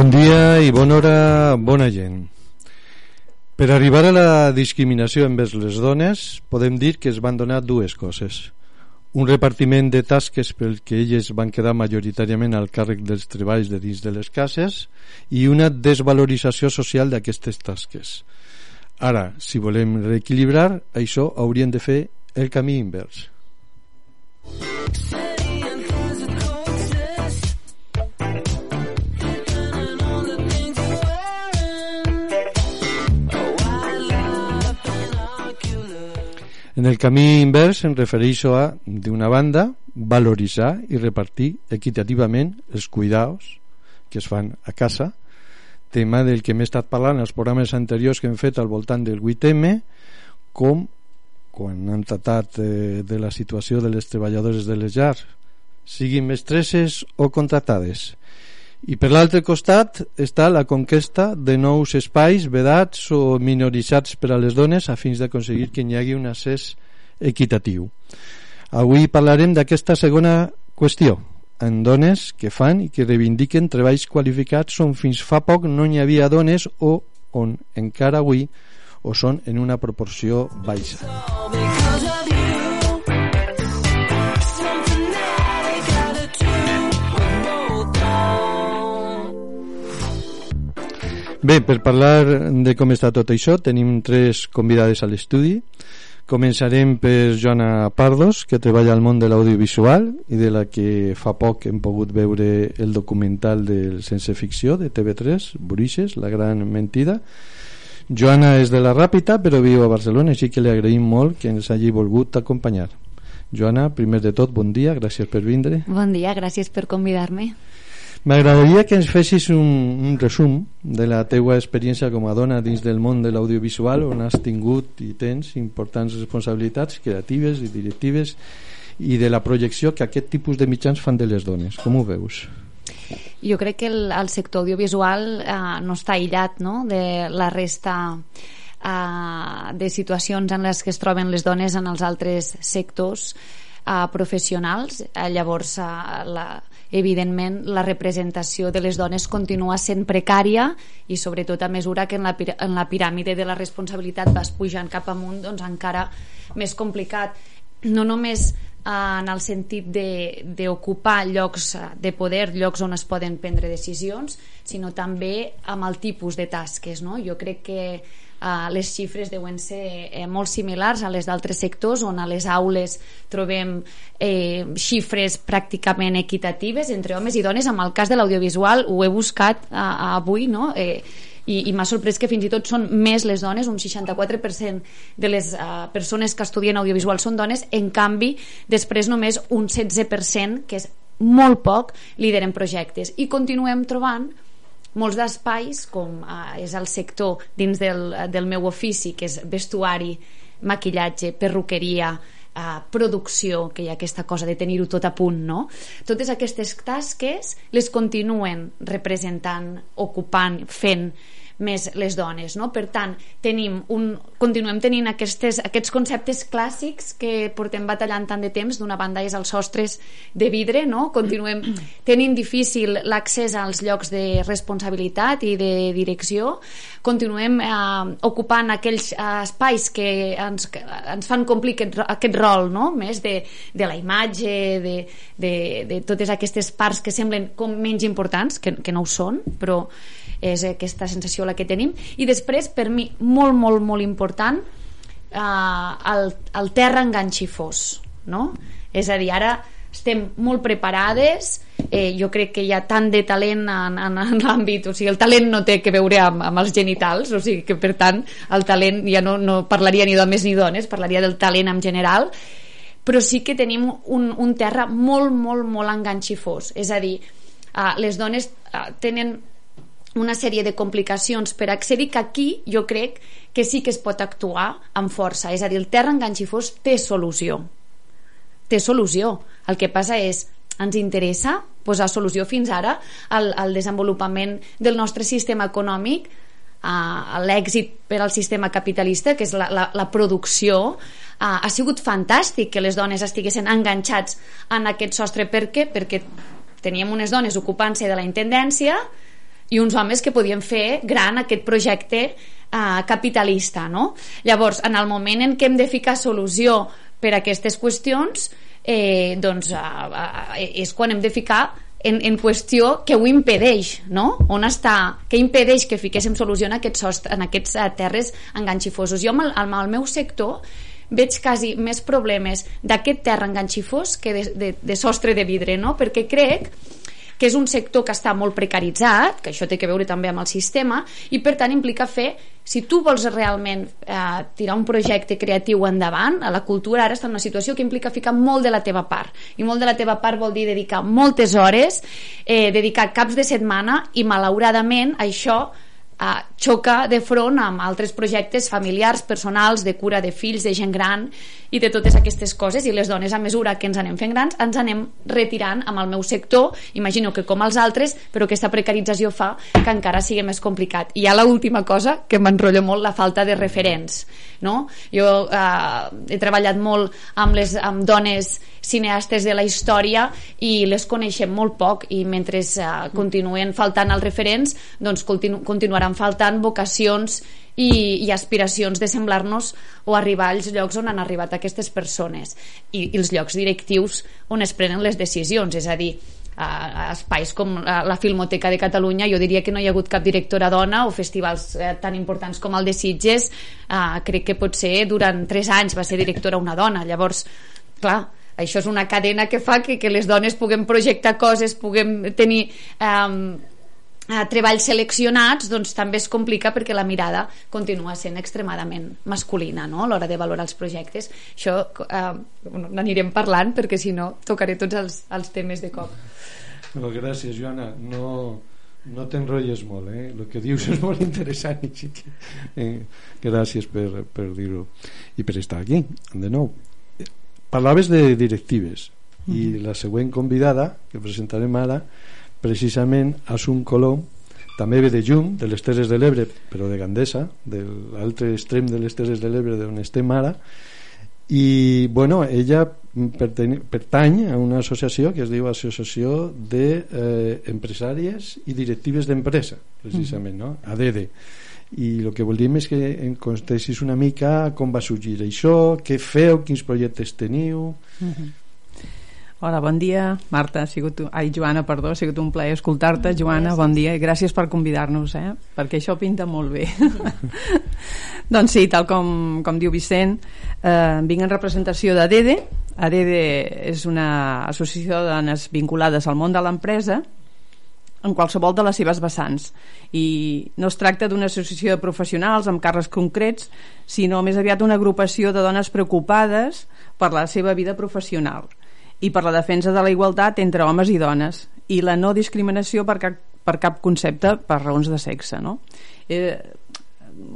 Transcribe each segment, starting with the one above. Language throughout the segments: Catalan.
Bon dia i bona hora, bona gent. Per arribar a la discriminació envers les dones, podem dir que es van donar dues coses. Un repartiment de tasques pel que elles van quedar majoritàriament al càrrec dels treballs de dins de les cases i una desvalorització social d'aquestes tasques. Ara, si volem reequilibrar, això hauríem de fer el camí invers. En el camí invers em refereixo a, d'una banda, valoritzar i repartir equitativament els cuidados que es fan a casa, tema del que m'he estat parlant als programes anteriors que hem fet al voltant del 8M, com quan han tratat eh, de la situació de les treballadores de les llars, siguin mestresses o contratades, i per l'altre costat està la conquesta de nous espais vedats o minoritzats per a les dones a fins d'aconseguir que hi hagi un accés equitatiu. Avui parlarem d'aquesta segona qüestió, en dones que fan i que reivindiquen treballs qualificats on fins fa poc no hi havia dones o on encara avui o són en una proporció baixa. Bé, per parlar de com està tot això tenim tres convidades a l'estudi. Començarem per Joana Pardos que treballa al món de l'audiovisual i de la que fa poc hem pogut veure el documental del Sense Ficció de TV3, Burixes, la gran mentida. Joana és de la Ràpita però viu a Barcelona així que li agraïm molt que ens hagi volgut acompanyar. Joana, primer de tot, bon dia, gràcies per vindre. Bon dia, gràcies per convidar-me M'agradaria que ens fessis un, un resum de la teua experiència com a dona dins del món de l'audiovisual on has tingut i tens importants responsabilitats creatives i directives i de la projecció que aquest tipus de mitjans fan de les dones. Com ho veus? Jo crec que el, el sector audiovisual eh, no està aïllat no? de la resta eh, de situacions en les que es troben les dones en els altres sectors eh, professionals. Eh, llavors, eh, la, evidentment la representació de les dones continua sent precària i sobretot a mesura que en la, en la piràmide de la responsabilitat vas pujant cap amunt doncs encara més complicat no només eh, en el sentit d'ocupar llocs de poder, llocs on es poden prendre decisions, sinó també amb el tipus de tasques. No? Jo crec que eh, les xifres deuen ser eh, molt similars a les d'altres sectors on a les aules trobem eh, xifres pràcticament equitatives entre homes i dones. En el cas de l'audiovisual ho he buscat eh, avui no? eh, i, i m'ha sorprès que fins i tot són més les dones, un 64% de les uh, persones que estudien audiovisual són dones, en canvi després només un 16%, que és molt poc, lideren projectes. I continuem trobant molts d'espais com eh, és el sector dins del, del meu ofici que és vestuari, maquillatge perruqueria, eh, producció que hi ha aquesta cosa de tenir-ho tot a punt no? totes aquestes tasques les continuen representant ocupant, fent més les dones. No? Per tant, tenim un, continuem tenint aquestes, aquests conceptes clàssics que portem batallant tant de temps. D'una banda és els sostres de vidre, no? continuem tenint difícil l'accés als llocs de responsabilitat i de direcció, continuem eh, ocupant aquells eh, espais que ens, que ens fan complir aquest, aquest rol no? més de, de la imatge, de, de, de totes aquestes parts que semblen com menys importants, que, que no ho són, però és aquesta sensació la que tenim i després per mi molt molt molt important eh, el, el terra enganxifós no? és a dir, ara estem molt preparades eh, jo crec que hi ha tant de talent en, en, en l'àmbit, o sigui, el talent no té que veure amb, amb els genitals, o sigui que per tant el talent ja no, no parlaria ni d'homes ni dones, parlaria del talent en general però sí que tenim un, un terra molt, molt, molt enganxifós és a dir, eh, les dones eh, tenen una sèrie de complicacions per accedir que aquí jo crec que sí que es pot actuar amb força, és a dir, el terra enganxifós té solució. Té solució, el que passa és ens interessa posar solució fins ara al, al desenvolupament del nostre sistema econòmic a l'èxit per al sistema capitalista que és la, la, la producció. Uh, ha sigut fantàstic que les dones estiguessin enganxats en aquest sostre. Per què? perquè teníem unes dones ocupant-se de la intendència i uns homes que podien fer gran aquest projecte uh, capitalista no? llavors en el moment en què hem de ficar solució per a aquestes qüestions eh, doncs uh, uh, és quan hem de ficar en, en qüestió que ho impedeix, no? On està, què impedeix que fiquéssim solució en aquests, sost, en aquests uh, terres enganxifosos? Jo amb el, amb el meu sector veig quasi més problemes d'aquest terra enganxifós que de, de, de sostre de vidre, no? Perquè crec que és un sector que està molt precaritzat, que això té que veure també amb el sistema, i per tant implica fer, si tu vols realment eh, tirar un projecte creatiu endavant, a la cultura ara està en una situació que implica ficar molt de la teva part, i molt de la teva part vol dir dedicar moltes hores, eh, dedicar caps de setmana, i malauradament això eh, xoca de front amb altres projectes familiars, personals, de cura de fills, de gent gran i de totes aquestes coses i les dones a mesura que ens anem fent grans ens anem retirant amb el meu sector imagino que com els altres però aquesta precarització fa que encara sigui més complicat i hi ha l'última cosa que m'enrotllo molt la falta de referents no? jo eh, he treballat molt amb les amb dones cineastes de la història i les coneixem molt poc i mentre eh, continuen faltant els referents doncs continu continuaran faltant vocacions i, i aspiracions de semblar-nos o arribar als llocs on han arribat aquestes persones. I, i els llocs directius on es prenen les decisions, és a dir a espais com la Filmoteca de Catalunya jo diria que no hi ha hagut cap directora dona o festivals eh, tan importants com el de Sitges. Eh, crec que pot ser durant 3 anys va ser directora una dona. Llavors, clar, això és una cadena que fa que, que les dones puguem projectar coses, puguem tenir eh, treballs seleccionats doncs també es complica perquè la mirada continua sent extremadament masculina no? a l'hora de valorar els projectes. Això eh, n'anirem parlant perquè si no tocaré tots els, els temes de cop. No, gràcies Joana. No, no t'enrotlles molt eh? el que dius és molt interessant eh, gràcies per, per dir-ho. I per estar aquí de nou parlaves de directives mm -hmm. i la següent convidada que presentarem ara precisament Assumpta Colom també ve de Llum, de les Terres de l'Ebre però de Gandesa, de l'altre extrem de les Terres de l'Ebre d'on estem ara i bueno, ella pertany, pertany a una associació que es diu Associació d'Empresàries de, eh, i Directives d'Empresa precisament, no? ADD i el que voldríem és que em contessis una mica com va sorgir això, què feu, quins projectes teniu. Uh -huh. Hola, bon dia, Marta, ha sigut, ai, Joana, perdó, ha sigut un plaer escoltar-te, Joana, bon dia, i gràcies per convidar-nos, eh? perquè això pinta molt bé. doncs sí, tal com, com diu Vicent, eh, vinc en representació d'ADEDE, ADEDE és una associació de dones vinculades al món de l'empresa, en qualsevol de les seves vessants i no es tracta d'una associació de professionals amb càrrecs concrets sinó més aviat una agrupació de dones preocupades per la seva vida professional i per la defensa de la igualtat entre homes i dones i la no discriminació per cap, per cap concepte per raons de sexe no? eh,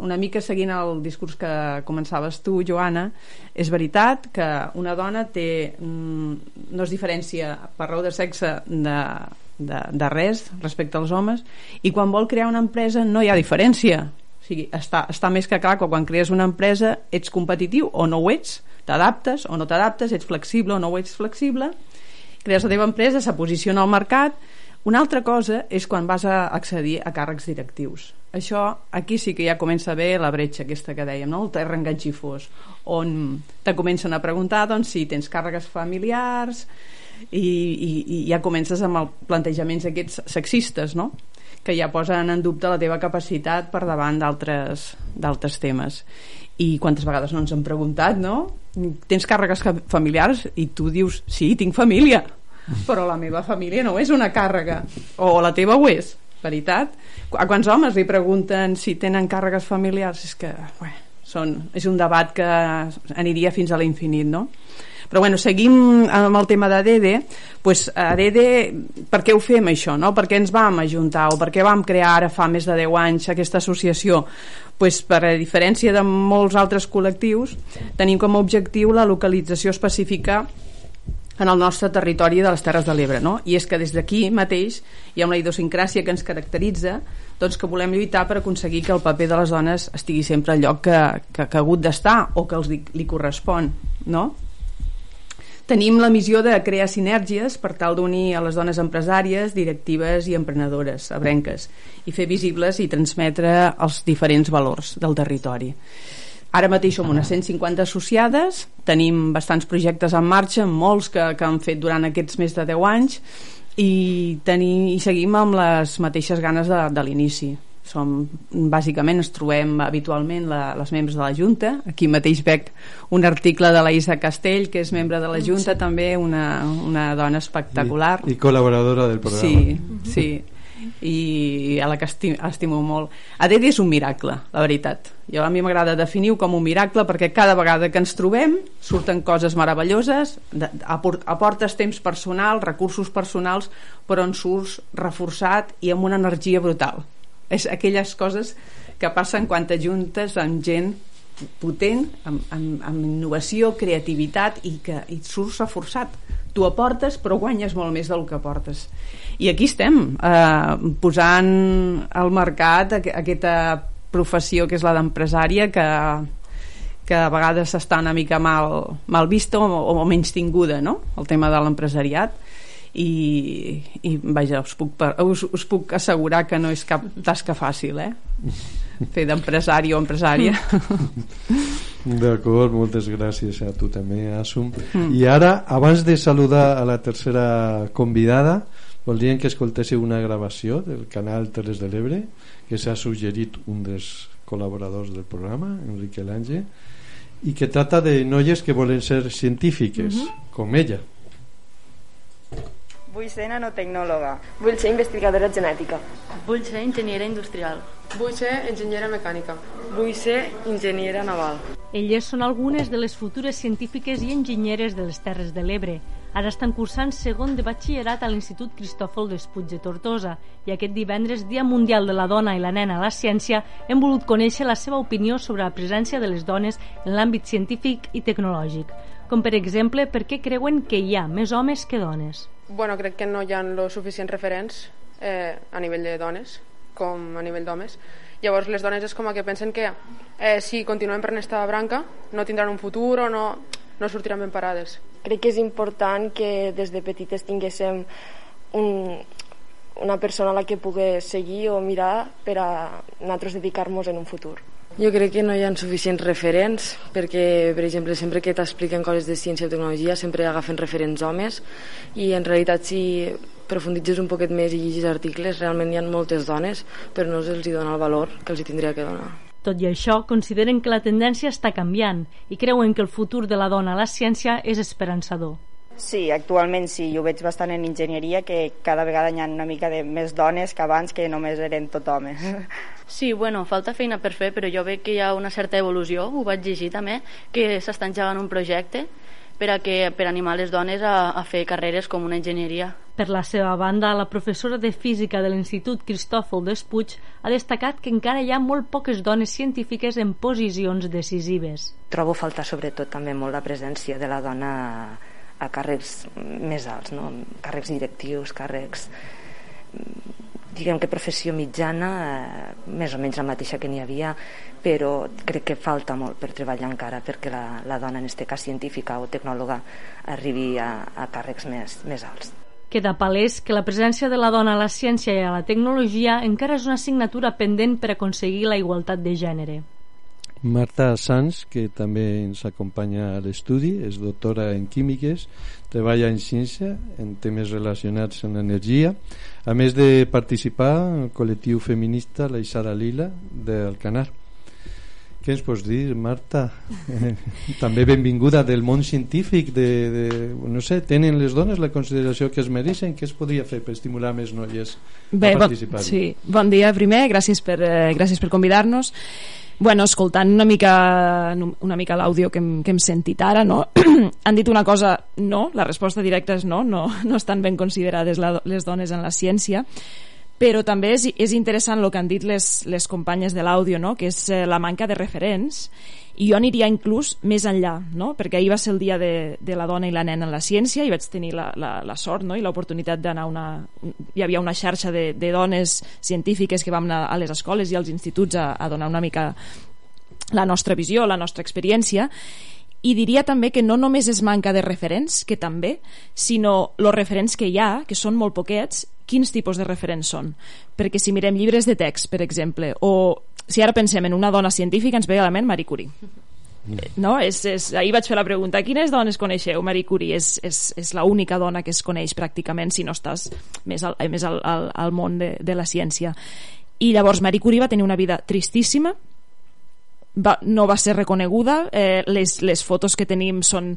una mica seguint el discurs que començaves tu, Joana, és veritat que una dona té, mm, no es diferència per raó de sexe de, de, de res respecte als homes i quan vol crear una empresa no hi ha diferència o sigui, està, està més que clar que quan crees una empresa ets competitiu o no ho ets t'adaptes o no t'adaptes, ets flexible o no ho ets flexible, crees la teva empresa, se posiciona al mercat. Una altra cosa és quan vas a accedir a càrrecs directius. Això, aquí sí que ja comença a bé la bretxa aquesta que dèiem, no? el terra enganxifós, on te comencen a preguntar doncs, si tens càrregues familiars i, i, i ja comences amb els plantejaments aquests sexistes, no? que ja posen en dubte la teva capacitat per davant d'altres temes i quantes vegades no ens han preguntat no? tens càrregues familiars i tu dius, sí, tinc família però la meva família no és una càrrega o la teva ho és veritat? A quants homes li pregunten si tenen càrregues familiars? És que, bé, Són, és un debat que aniria fins a l'infinit, no? Però bueno, seguim amb el tema d'ADD, pues, ADD, per què ho fem això? No? Per què ens vam ajuntar o per què vam crear ara fa més de 10 anys aquesta associació? Pues, per a diferència de molts altres col·lectius, tenim com a objectiu la localització específica en el nostre territori de les Terres de l'Ebre, no? I és que des d'aquí mateix i amb la idiosincràsia que ens caracteritza, doncs que volem lluitar per aconseguir que el paper de les dones estigui sempre al lloc que, que, que ha hagut d'estar o que els li, li correspon, no? Tenim la missió de crear sinergies per tal d'unir a les dones empresàries, directives i emprenedores abrenques i fer visibles i transmetre els diferents valors del territori. Ara mateix som unes 150 associades, tenim bastants projectes en marxa, molts que, que han fet durant aquests més de 10 anys i, tenim, i seguim amb les mateixes ganes de, de l'inici som, bàsicament ens trobem habitualment la, les membres de la Junta. Aquí mateix veig un article de la Isa Castell que és membre de la Junta sí. també una, una dona espectacular. I, i col·laboradora del programa. Sí, sí. I a la que estimo, estimo molt. Adedi és un miracle, la veritat. Jo, a mi m'agrada definir-ho com un miracle perquè cada vegada que ens trobem surten coses meravelloses aportes temps personal, recursos personals però en surts reforçat i amb una energia brutal és aquelles coses que passen quan t'ajuntes amb gent potent, amb, amb, amb innovació, creativitat i que i et surts reforçat. Tu aportes però guanyes molt més del que aportes. I aquí estem eh, posant al mercat aquesta professió que és la d'empresària que, que a vegades està una mica mal, mal vista o, o menys tinguda no? el tema de l'empresariat i, i vaja, us puc, us, us puc assegurar que no és cap tasca fàcil eh? fer d'empresari o empresària D'acord, moltes gràcies a tu també, Asum. Mm. I ara, abans de saludar a la tercera convidada, voldríem que escoltéssiu una gravació del canal Terres de l'Ebre que s'ha suggerit un dels col·laboradors del programa, Enrique Lange, i que trata de noies que volen ser científiques, mm -hmm. com ella. Vull ser nanotecnòloga. Vull ser investigadora genètica. Vull ser enginyera industrial. Vull ser enginyera mecànica. Vull ser enginyera naval. Elles són algunes de les futures científiques i enginyeres de les Terres de l'Ebre. Ara estan cursant segon de batxillerat a l'Institut Cristòfol d'Espuig de Tortosa i aquest divendres, Dia Mundial de la Dona i la Nena a la Ciència, hem volut conèixer la seva opinió sobre la presència de les dones en l'àmbit científic i tecnològic, com per exemple per què creuen que hi ha més homes que dones. Bueno, crec que no hi ha lo suficients referents eh, a nivell de dones com a nivell d'homes. Llavors les dones és com que pensen que eh, si continuem per aquesta branca no tindran un futur o no, no sortiran ben parades. Crec que és important que des de petites tinguéssim un, una persona a la que pugui seguir o mirar per a nosaltres dedicar-nos en un futur. Jo crec que no hi ha suficients referents perquè, per exemple, sempre que t'expliquen coses de ciència o tecnologia sempre agafen referents homes i en realitat si profunditzes un poquet més i llegis articles realment hi ha moltes dones però no se'ls dona el valor que els hi tindria que donar. Tot i això, consideren que la tendència està canviant i creuen que el futur de la dona a la ciència és esperançador. Sí, actualment sí, jo veig bastant en enginyeria que cada vegada hi ha una mica de més dones que abans que només eren tot homes. Sí, bueno, falta feina per fer, però jo veig que hi ha una certa evolució, ho vaig llegir també, que s'està engegant un projecte per a, que, per animar les dones a, a fer carreres com una enginyeria. Per la seva banda, la professora de física de l'Institut Cristòfol d'Espuig ha destacat que encara hi ha molt poques dones científiques en posicions decisives. Trobo falta sobretot també molt la presència de la dona a càrrecs més alts, no? càrrecs directius, càrrecs diguem que professió mitjana eh, més o menys la mateixa que n'hi havia però crec que falta molt per treballar encara perquè la, la dona en este cas científica o tecnòloga arribi a, a càrrecs més, més alts Queda palès que la presència de la dona a la ciència i a la tecnologia encara és una assignatura pendent per aconseguir la igualtat de gènere. Marta Sanz, que també ens acompanya a l'estudi, és doctora en químiques, treballa en ciència, en temes relacionats amb l'energia, a més de participar al col·lectiu feminista La Isara Lila d'Alcanar. Què ens pots dir, Marta? També benvinguda del món científic, de, de, no sé, tenen les dones la consideració que es mereixen? Què es podria fer per estimular més noies Bé, a bon, participar? sí, bon dia primer, gràcies per, eh, gràcies per convidar-nos. Bueno, escoltant una mica, una mica l'àudio que, hem, que hem sentit ara, no? han dit una cosa, no, la resposta directa és no, no, no estan ben considerades la, les dones en la ciència, però també és, és interessant el que han dit les, les companyes de l'àudio, no? que és eh, la manca de referents, i jo aniria inclús més enllà, no? perquè ahir va ser el dia de, de la dona i la nena en la ciència i vaig tenir la, la, la sort no? i l'oportunitat d'anar a una... Hi havia una xarxa de, de dones científiques que vam anar a les escoles i als instituts a, a donar una mica la nostra visió, la nostra experiència, i diria també que no només és manca de referents, que també, sinó els referents que hi ha, que són molt poquets, quins tipus de referents són. Perquè si mirem llibres de text, per exemple, o si ara pensem en una dona científica, ens ve a la ment Marie Curie. No? És, és, ahir vaig fer la pregunta quines dones coneixeu? Marie Curie és, és, és l'única dona que es coneix pràcticament si no estàs més al, més al, al, al món de, de la ciència i llavors Marie Curie va tenir una vida tristíssima va, no va ser reconeguda eh, les, les fotos que tenim són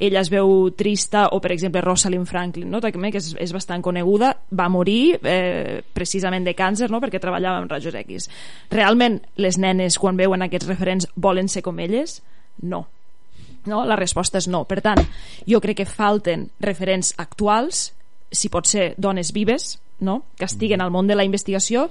ella es veu trista o per exemple Rosalind Franklin no? també, que és, és bastant coneguda va morir eh, precisament de càncer no? perquè treballava amb rajos X realment les nenes quan veuen aquests referents volen ser com elles? no no? la resposta és no per tant, jo crec que falten referents actuals si pot ser dones vives no? que estiguen al món de la investigació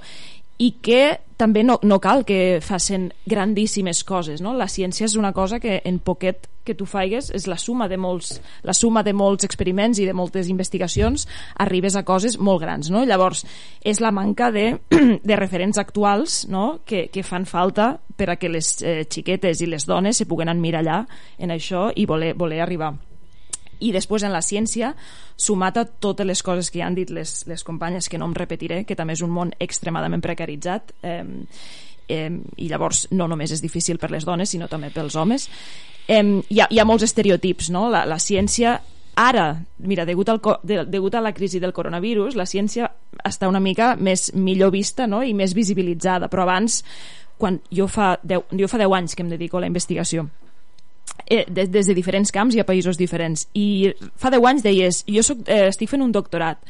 i que també no, no cal que facin grandíssimes coses no? la ciència és una cosa que en poquet que tu faigues és la suma de molts la suma de molts experiments i de moltes investigacions arribes a coses molt grans no? llavors és la manca de, de referents actuals no? que, que fan falta per a que les eh, xiquetes i les dones se puguen emmirallar en això i voler, voler arribar i després en la ciència sumat a totes les coses que ja han dit les, les companyes que no em repetiré, que també és un món extremadament precaritzat eh, eh, i llavors no només és difícil per les dones sinó també pels homes eh, hi, ha, hi ha molts estereotips no? la, la ciència ara, mira, degut, al, de, degut a la crisi del coronavirus, la ciència està una mica més millor vista no? i més visibilitzada, però abans quan jo fa 10, jo fa 10 anys que em dedico a la investigació eh, des, des de diferents camps i a països diferents i fa 10 anys deies jo soc, eh, estic fent un doctorat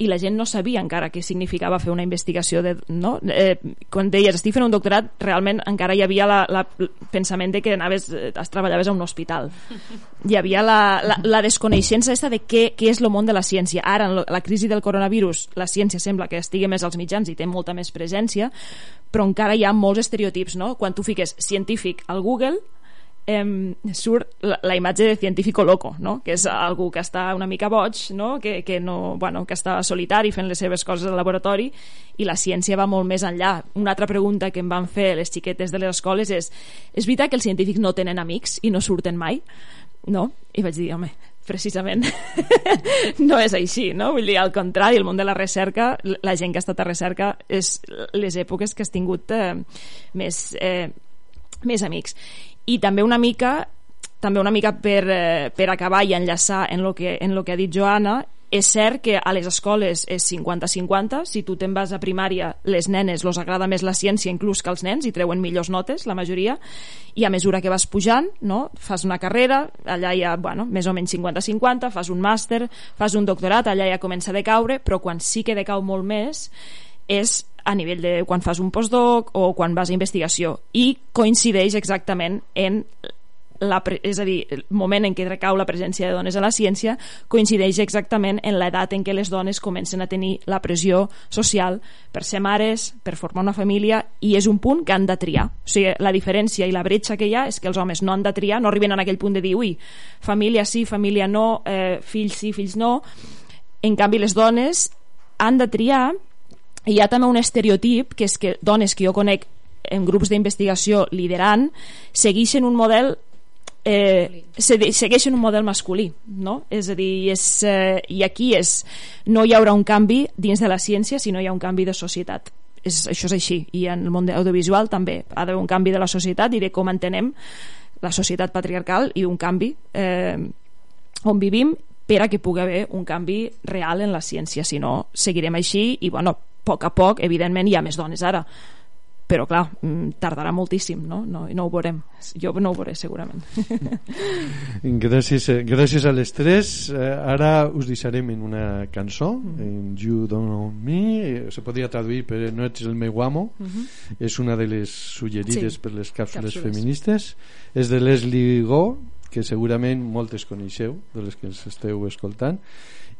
i la gent no sabia encara què significava fer una investigació de, no? eh, quan deies estic fent un doctorat realment encara hi havia la, el pensament de que anaves, eh, es treballaves a un hospital hi havia la, la, la desconeixença de què, què és el món de la ciència ara en la crisi del coronavirus la ciència sembla que estigui més als mitjans i té molta més presència però encara hi ha molts estereotips no? quan tu fiques científic al Google eh, surt la, la imatge de científico loco, no? que és algú que està una mica boig, no? Que, que, no, bueno, que està solitari fent les seves coses al laboratori i la ciència va molt més enllà. Una altra pregunta que em van fer les xiquetes de les escoles és és veritat que els científics no tenen amics i no surten mai? No? I vaig dir, home, precisament no és així, no? Vull dir, al contrari, el món de la recerca, la gent que ha estat a recerca és les èpoques que has tingut eh, més, eh, més amics i també una mica també una mica per, eh, per acabar i enllaçar en el que, en lo que ha dit Joana és cert que a les escoles és 50-50, si tu te'n vas a primària les nenes els agrada més la ciència inclús que els nens i treuen millors notes, la majoria i a mesura que vas pujant no? fas una carrera, allà hi ha bueno, més o menys 50-50, fas un màster fas un doctorat, allà ja comença a decaure però quan sí que decau molt més és a nivell de quan fas un postdoc o quan vas a investigació i coincideix exactament en la, és a dir, el moment en què recau la presència de dones a la ciència coincideix exactament en l'edat en què les dones comencen a tenir la pressió social per ser mares, per formar una família i és un punt que han de triar. O sigui, la diferència i la bretxa que hi ha és que els homes no han de triar, no arriben a aquell punt de dir ui, família sí, família no eh, fills sí, fills no. En canvi les dones han de triar hi ha també un estereotip que és que dones que jo conec en grups d'investigació liderant segueixen un model eh, segueixen un model masculí no? és a dir, és, eh, i aquí és no hi haurà un canvi dins de la ciència si no hi ha un canvi de societat. És, això és així, i en el món audiovisual també ha d'haver un canvi de la societat i de com entenem la societat patriarcal i un canvi eh, on vivim per a que pugui haver un canvi real en la ciència, si no seguirem així i bueno, poc a poc, evidentment, hi ha més dones ara però clar, mm, tardarà moltíssim no? No, no ho veurem jo no ho veuré segurament gràcies, eh, gràcies a les tres eh, ara us deixarem en una cançó mm. en You Don't Know Me eh, se podria traduir per No ets el meu amo mm -hmm. és una de les suggerides sí. per les càpsules, càpsules feministes és de Leslie Go que segurament moltes coneixeu de les que ens esteu escoltant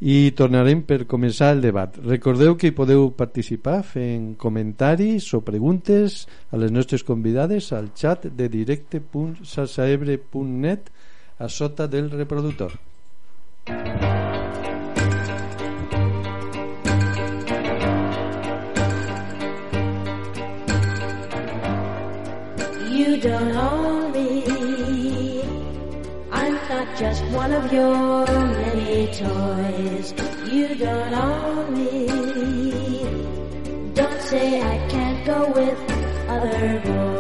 i tornarem per començar el debat. Recordeu que podeu participar fent comentaris o preguntes a les nostres convidades al xat de directe.sasaebre.net a sota del reproductor. You don't own just one of your many toys. You don't own me. Don't say I can't go with other boys.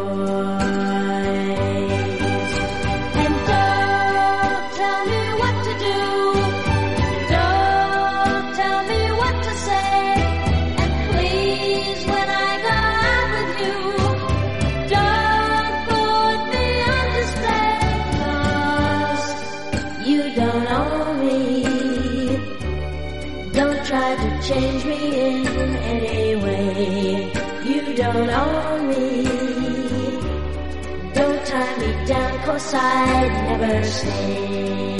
Don't tie me down, cause I'd never stay.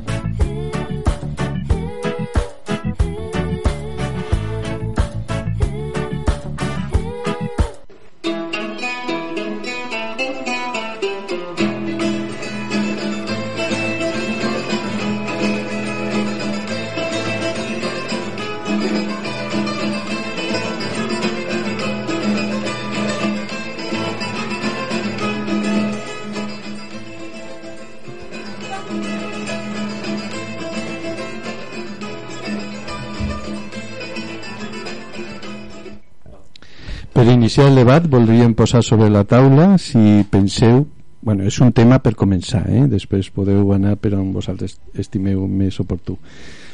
iniciar el debat voldríem posar sobre la taula si penseu bueno, és un tema per començar eh? després podeu anar per on vosaltres estimeu més oportú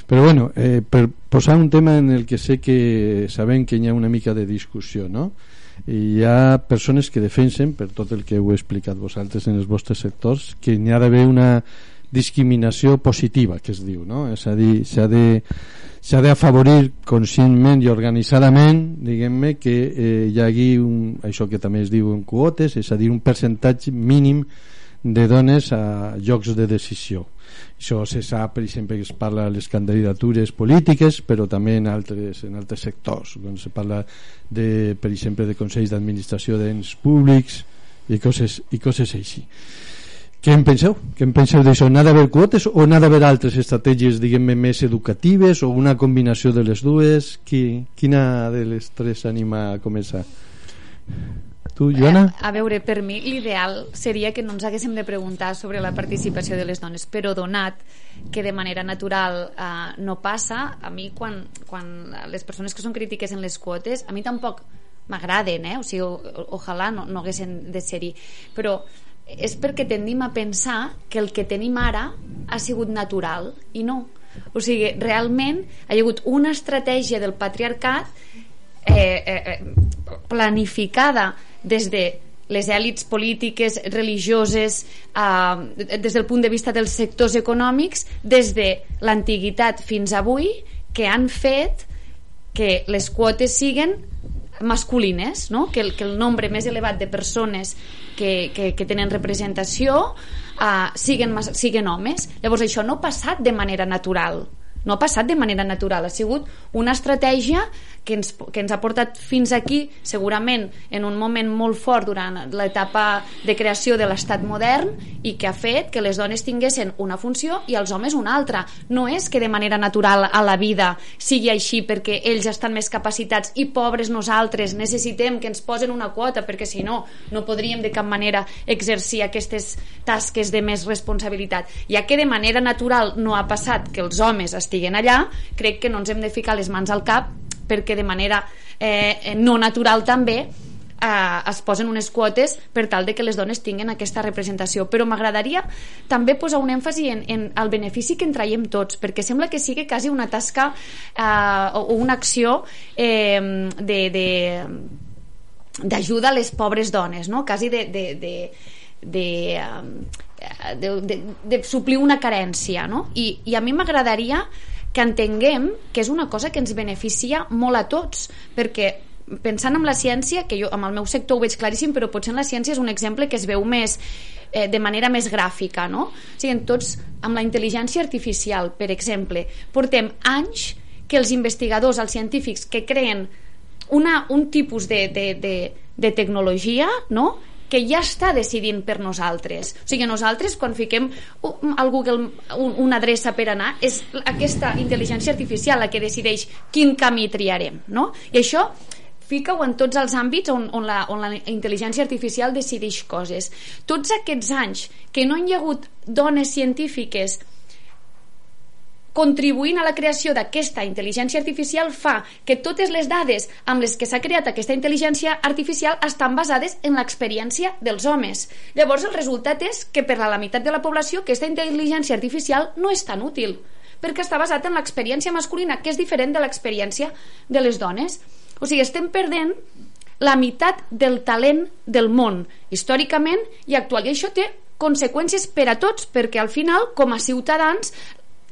però bueno, eh, per posar un tema en el que sé que sabem que hi ha una mica de discussió no? i hi ha persones que defensen per tot el que heu explicat vosaltres en els vostres sectors que n'hi ha d'haver una discriminació positiva que es diu no? és a dir, s'ha de s'ha d'afavorir conscientment i organitzadament diguem-ne que eh, hi hagi un, això que també es diu en quotes és a dir un percentatge mínim de dones a llocs de decisió. Això se sap per exemple que es parla de les candidatures polítiques però també en altres, en altres sectors. Quan se parla de, per exemple de consells d'administració d'ens públics i coses, i coses així què en penseu? Què en penseu d'això? N'ha d'haver quotes o n'ha d'haver altres estratègies, diguem-ne, més educatives o una combinació de les dues? Qui, quina de les tres anima a començar? Tu, Joana? Eh, a veure, per mi l'ideal seria que no ens haguéssim de preguntar sobre la participació de les dones, però donat que de manera natural eh, no passa, a mi quan, quan les persones que són crítiques en les quotes, a mi tampoc m'agraden, eh? o sigui, o, ojalà no, no haguessin de ser-hi, però és perquè tendim a pensar que el que tenim ara ha sigut natural i no. O sigui, realment ha hi hagut una estratègia del patriarcat eh, eh, eh planificada des de les èlits polítiques, religioses, eh, des del punt de vista dels sectors econòmics, des de l'antiguitat fins avui, que han fet que les quotes siguen masculines, no? que, el, que el nombre més elevat de persones que, que, que tenen representació uh, siguen, siguen homes. Llavors això no ha passat de manera natural no ha passat de manera natural, ha sigut una estratègia que ens, que ens ha portat fins aquí, segurament en un moment molt fort durant l'etapa de creació de l'estat modern i que ha fet que les dones tinguessin una funció i els homes una altra. No és que de manera natural a la vida sigui així perquè ells estan més capacitats i pobres nosaltres necessitem que ens posen una quota perquè si no, no podríem de cap manera exercir aquestes tasques de més responsabilitat. Ja que de manera natural no ha passat que els homes estiguen allà, crec que no ens hem de ficar les mans al cap perquè de manera eh, no natural també eh, es posen unes quotes per tal de que les dones tinguin aquesta representació però m'agradaria també posar un èmfasi en, en el benefici que en traiem tots perquè sembla que sigui quasi una tasca eh, o una acció eh, de, de d'ajuda a les pobres dones no? quasi de, de, de, de de, de, de suplir una carència no? I, i a mi m'agradaria que entenguem que és una cosa que ens beneficia molt a tots, perquè pensant en la ciència, que jo amb el meu sector ho veig claríssim, però potser en la ciència és un exemple que es veu més eh, de manera més gràfica, no? O sigui, tots, amb la intel·ligència artificial, per exemple, portem anys que els investigadors, els científics que creen una, un tipus de, de, de, de tecnologia, no?, que ja està decidint per nosaltres. O sigui, nosaltres, quan fiquem al Google una adreça per anar, és aquesta intel·ligència artificial la que decideix quin camí triarem, no? I això fica-ho en tots els àmbits on, on, la, on la intel·ligència artificial decideix coses. Tots aquests anys que no hi ha hagut dones científiques contribuint a la creació d'aquesta intel·ligència artificial fa que totes les dades amb les que s'ha creat aquesta intel·ligència artificial estan basades en l'experiència dels homes. Llavors el resultat és que per a la meitat de la població aquesta intel·ligència artificial no és tan útil perquè està basat en l'experiència masculina que és diferent de l'experiència de les dones. O sigui, estem perdent la meitat del talent del món històricament i actual i això té conseqüències per a tots perquè al final com a ciutadans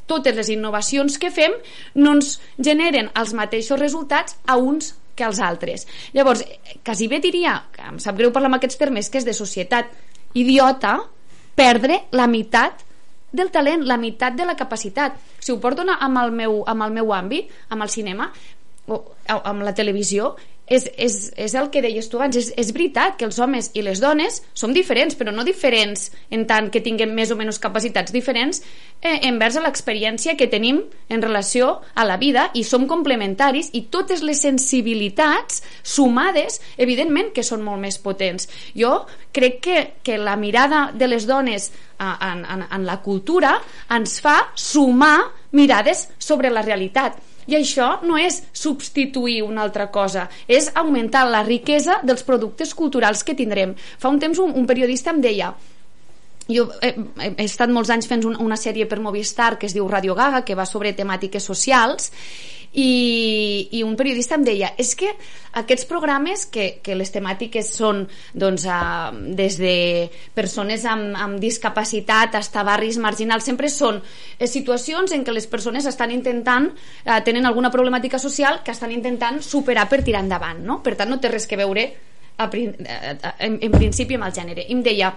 totes les innovacions que fem no ens generen els mateixos resultats a uns que als altres. Llavors, quasi bé diria, que em sap greu parlar amb aquests termes, que és de societat idiota perdre la meitat del talent, la meitat de la capacitat. Si ho porto amb el meu, amb el meu àmbit, amb el cinema, o amb la televisió, és, és, és el que deies tu abans, és, és veritat que els homes i les dones som diferents, però no diferents en tant que tinguem més o menys capacitats diferents eh, envers a l'experiència que tenim en relació a la vida i som complementaris i totes les sensibilitats sumades, evidentment que són molt més potents. Jo crec que, que la mirada de les dones en, en, en la cultura ens fa sumar mirades sobre la realitat i això no és substituir una altra cosa, és augmentar la riquesa dels productes culturals que tindrem. Fa un temps un, un periodista em deia jo he, he estat molts anys fent una sèrie per Movistar que es diu Radio Gaga, que va sobre temàtiques socials i, i un periodista em deia és que aquests programes que, que les temàtiques són doncs, a, des de persones amb, amb discapacitat fins a barris marginals sempre són eh, situacions en què les persones estan intentant eh, tenen alguna problemàtica social que estan intentant superar per tirar endavant no? per tant no té res que veure a, en, en principi amb el gènere i em deia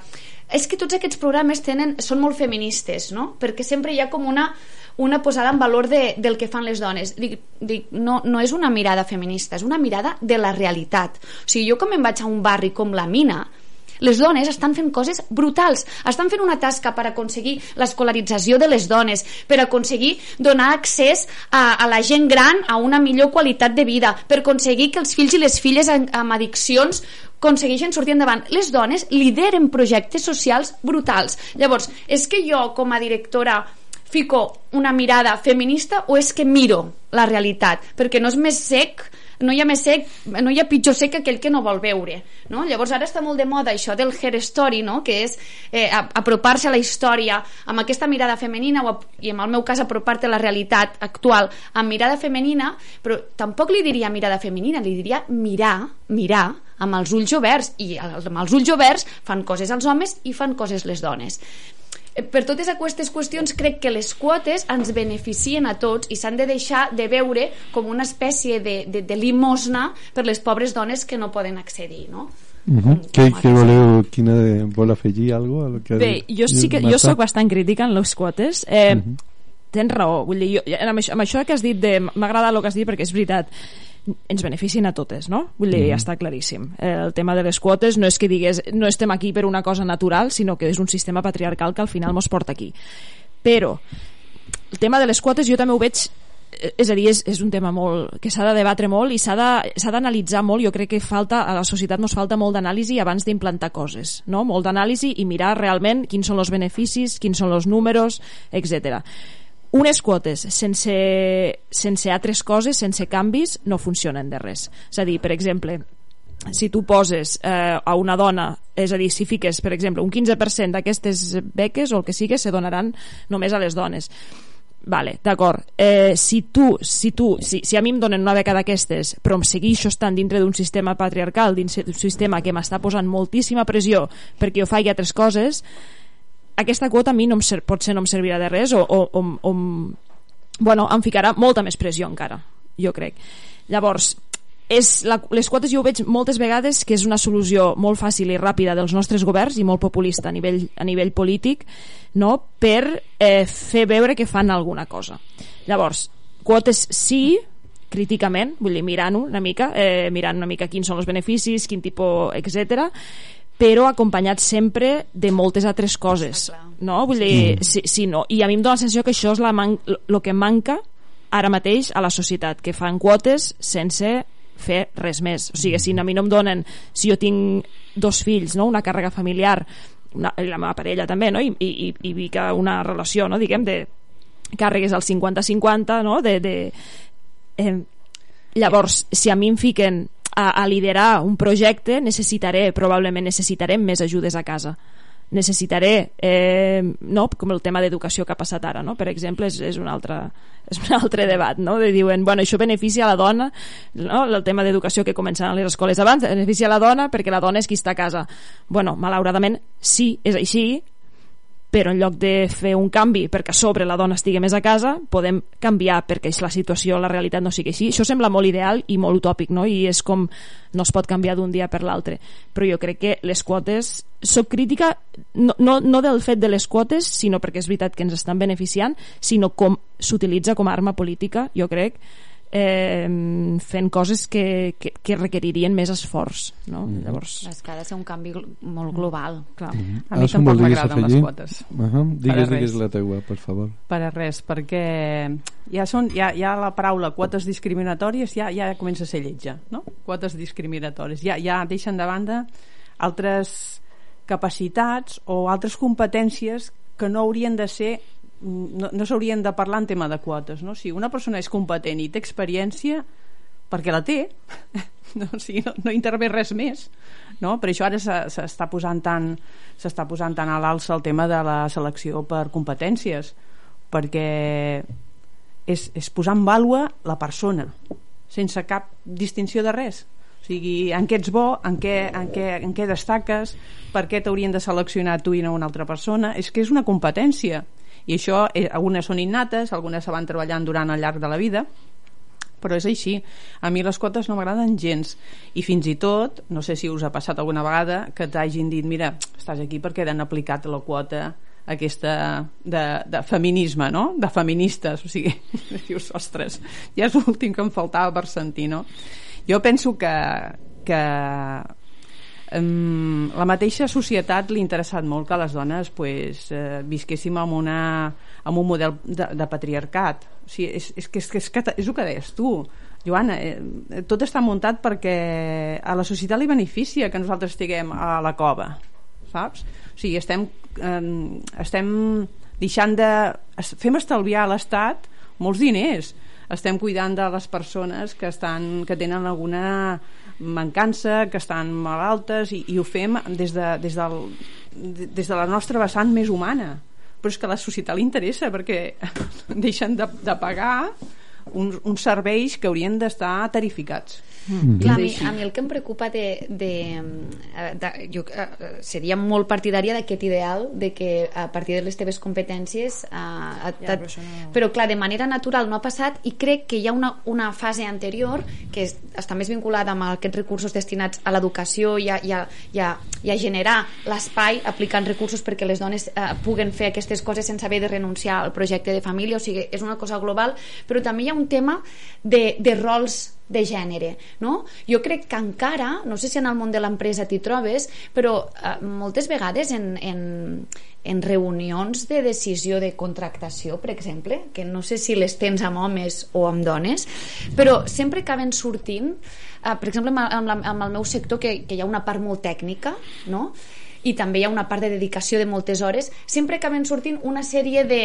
és que tots aquests programes tenen, són molt feministes no? perquè sempre hi ha com una una posada en valor de, del que fan les dones. Dic, dic, no, no és una mirada feminista, és una mirada de la realitat. O sigui, jo com em vaig a un barri com la Mina, les dones estan fent coses brutals. Estan fent una tasca per aconseguir l'escolarització de les dones, per aconseguir donar accés a, a la gent gran a una millor qualitat de vida, per aconseguir que els fills i les filles amb, amb addiccions aconsegueixen sortir endavant. Les dones lideren projectes socials brutals. Llavors, és que jo, com a directora, fico una mirada feminista o és que miro la realitat? Perquè no és més sec no hi ha més sec, no hi ha pitjor sec que aquell que no vol veure no? llavors ara està molt de moda això del hair story no? que és eh, apropar-se a la història amb aquesta mirada femenina o, i en el meu cas apropar-te a la realitat actual amb mirada femenina però tampoc li diria mirada femenina li diria mirar, mirar amb els ulls oberts i amb els ulls oberts fan coses els homes i fan coses les dones per totes aquestes qüestions crec que les quotes ens beneficien a tots i s'han de deixar de veure com una espècie de, de, de limosna per les pobres dones que no poden accedir no? Uh -huh. Què, què voleu, quina de, vol afegir alguna cosa? Que Bé, jo sí que jo sóc bastant crítica en les quotes eh, uh -huh. tens raó vull dir, jo, amb, això, amb això que has dit m'agrada el que has dit perquè és veritat ens beneficien a totes, no? Vull dir, mm. està claríssim. El tema de les quotes no és que digués no estem aquí per una cosa natural, sinó que és un sistema patriarcal que al final mos porta aquí. Però el tema de les quotes jo també ho veig eh, és a dir, és, és un tema molt, que s'ha de debatre molt i s'ha d'analitzar molt, jo crec que falta, a la societat nos falta molt d'anàlisi abans d'implantar coses, no? molt d'anàlisi i mirar realment quins són els beneficis, quins són els números, etc unes quotes sense, sense altres coses, sense canvis, no funcionen de res. És a dir, per exemple, si tu poses eh, a una dona, és a dir, si fiques, per exemple, un 15% d'aquestes beques o el que sigui, se donaran només a les dones. Vale, d'acord. Eh, si tu, si tu, si, si a mi em donen una beca d'aquestes, però em segueixo estant dintre d'un sistema patriarcal, d'un sistema que m'està posant moltíssima pressió perquè jo faci altres coses, aquesta quota a mi no em ser, potser no em servirà de res o, o, o, o bueno, em ficarà molta més pressió encara, jo crec. Llavors, és la, les quotes jo ho veig moltes vegades que és una solució molt fàcil i ràpida dels nostres governs i molt populista a nivell, a nivell polític no? per eh, fer veure que fan alguna cosa. Llavors, quotes sí, críticament, vull dir, mirant-ho una mica, eh, mirant una mica quins són els beneficis, quin tipus, etc però acompanyat sempre de moltes altres coses no? Vull dir, mm. si, si no. i a mi em dóna la sensació que això és la man el que manca ara mateix a la societat que fan quotes sense fer res més o sigui, si a mi no em donen si jo tinc dos fills, no? una càrrega familiar una, la meva parella també no? I, i, i vic una relació no? diguem de càrregues al 50-50 no? de, de, eh, llavors si a mi em fiquen a, a liderar un projecte necessitaré, probablement necessitarem més ajudes a casa necessitaré eh, no? com el tema d'educació que ha passat ara no? per exemple és, és, un altre, és un altre debat no? de diuen, bueno, això beneficia la dona no? el tema d'educació que comencen a les escoles abans, beneficia la dona perquè la dona és qui està a casa bueno, malauradament sí, és així però en lloc de fer un canvi perquè a sobre la dona estigui més a casa, podem canviar perquè la situació, la realitat no sigui així. Això sembla molt ideal i molt utòpic, no? I és com no es pot canviar d'un dia per l'altre. Però jo crec que les quotes... Soc crítica no, no, no del fet de les quotes, sinó perquè és veritat que ens estan beneficiant, sinó com s'utilitza com a arma política, jo crec, eh, fent coses que, que, que requeririen més esforç no? Mm. Llavors... És que ha de ser un canvi molt global clar. Mm -hmm. a mi ah, tampoc m'agraden les quotes uh -huh. digues, digues la teua, per favor per a res, perquè ja, són, ja, ja la paraula quotes discriminatòries ja, ja comença a ser lletja no? quotes discriminatòries ja, ja deixen de banda altres capacitats o altres competències que no haurien de ser no, no s'haurien de parlar en tema de quotes no? si una persona és competent i té experiència perquè la té no, o sigui, no, no intervé res més no? per això ara s'està posant tant s'està posant tant a l'alça el tema de la selecció per competències perquè és, és posar en vàlua la persona sense cap distinció de res o sigui, en què ets bo, en què, en què, en què destaques, per què t'haurien de seleccionar tu i no una altra persona, és que és una competència i això, eh, algunes són innates algunes se van treballant durant el llarg de la vida però és així a mi les quotes no m'agraden gens i fins i tot, no sé si us ha passat alguna vegada que t'hagin dit mira, estàs aquí perquè han aplicat la quota aquesta de, de feminisme, no? De feministes, o sigui, dius, ostres, ja és l'últim que em faltava per sentir, no? Jo penso que, que la mateixa societat li ha interessat molt que les dones pues, eh, visquéssim en, una, en un model de, de patriarcat o sigui, és, és, és, que és, és el que deies tu Joana, eh, tot està muntat perquè a la societat li beneficia que nosaltres estiguem a la cova, saps? O sigui, estem, eh, estem deixant de... fem estalviar a l'Estat molts diners estem cuidant de les persones que, estan, que tenen alguna mancança, que estan malaltes i, i ho fem des de, des, del, des de la nostra vessant més humana però és que a la societat li interessa perquè deixen de, de pagar uns, uns serveis que haurien d'estar tarificats. Mm. Clar, a mi, a mi el que em preocupa de, de, eh, de jo uh, seria molt partidària d'aquest ideal de que a partir de les teves competències uh, et, ja, però, no... però clar, de manera natural no ha passat i crec que hi ha una, una fase anterior que és, està més vinculada amb aquests recursos destinats a l'educació i, a, i, a, i, a, i a generar l'espai aplicant recursos perquè les dones uh, puguen fer aquestes coses sense haver de renunciar al projecte de família, o sigui, és una cosa global però també hi ha un tema de, de rols de gènere no? jo crec que encara no sé si en el món de l'empresa t'hi trobes però eh, moltes vegades en, en, en reunions de decisió de contractació per exemple, que no sé si les tens amb homes o amb dones però sempre acaben sortint eh, per exemple amb, la, amb el meu sector que, que hi ha una part molt tècnica no? i també hi ha una part de dedicació de moltes hores sempre acaben sortint una sèrie de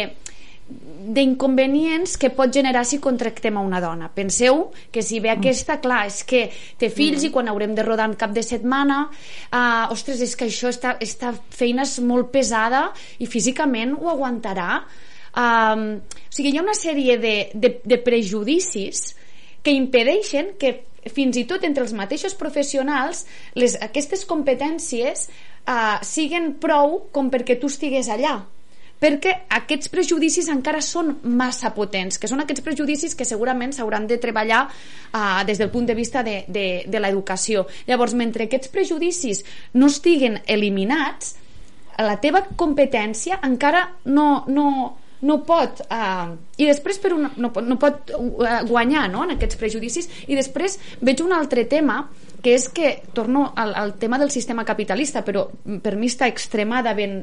d'inconvenients que pot generar si contractem a una dona. Penseu que si ve aquesta, clar, és que té fills mm. i quan haurem de rodar en cap de setmana, uh, ostres, és que això, esta, esta feina és molt pesada i físicament ho aguantarà. Um, o sigui, hi ha una sèrie de, de, de prejudicis que impedeixen que fins i tot entre els mateixos professionals les, aquestes competències uh, siguen prou com perquè tu estigués allà perquè aquests prejudicis encara són massa potents, que són aquests prejudicis que segurament s'hauran de treballar uh, des del punt de vista de, de, de l'educació. Llavors, mentre aquests prejudicis no estiguen eliminats, la teva competència encara no, no, no pot uh, i després per un, no, no pot uh, guanyar no, en aquests prejudicis. I després veig un altre tema que és que, torno al, al tema del sistema capitalista, però per mi està extremadament,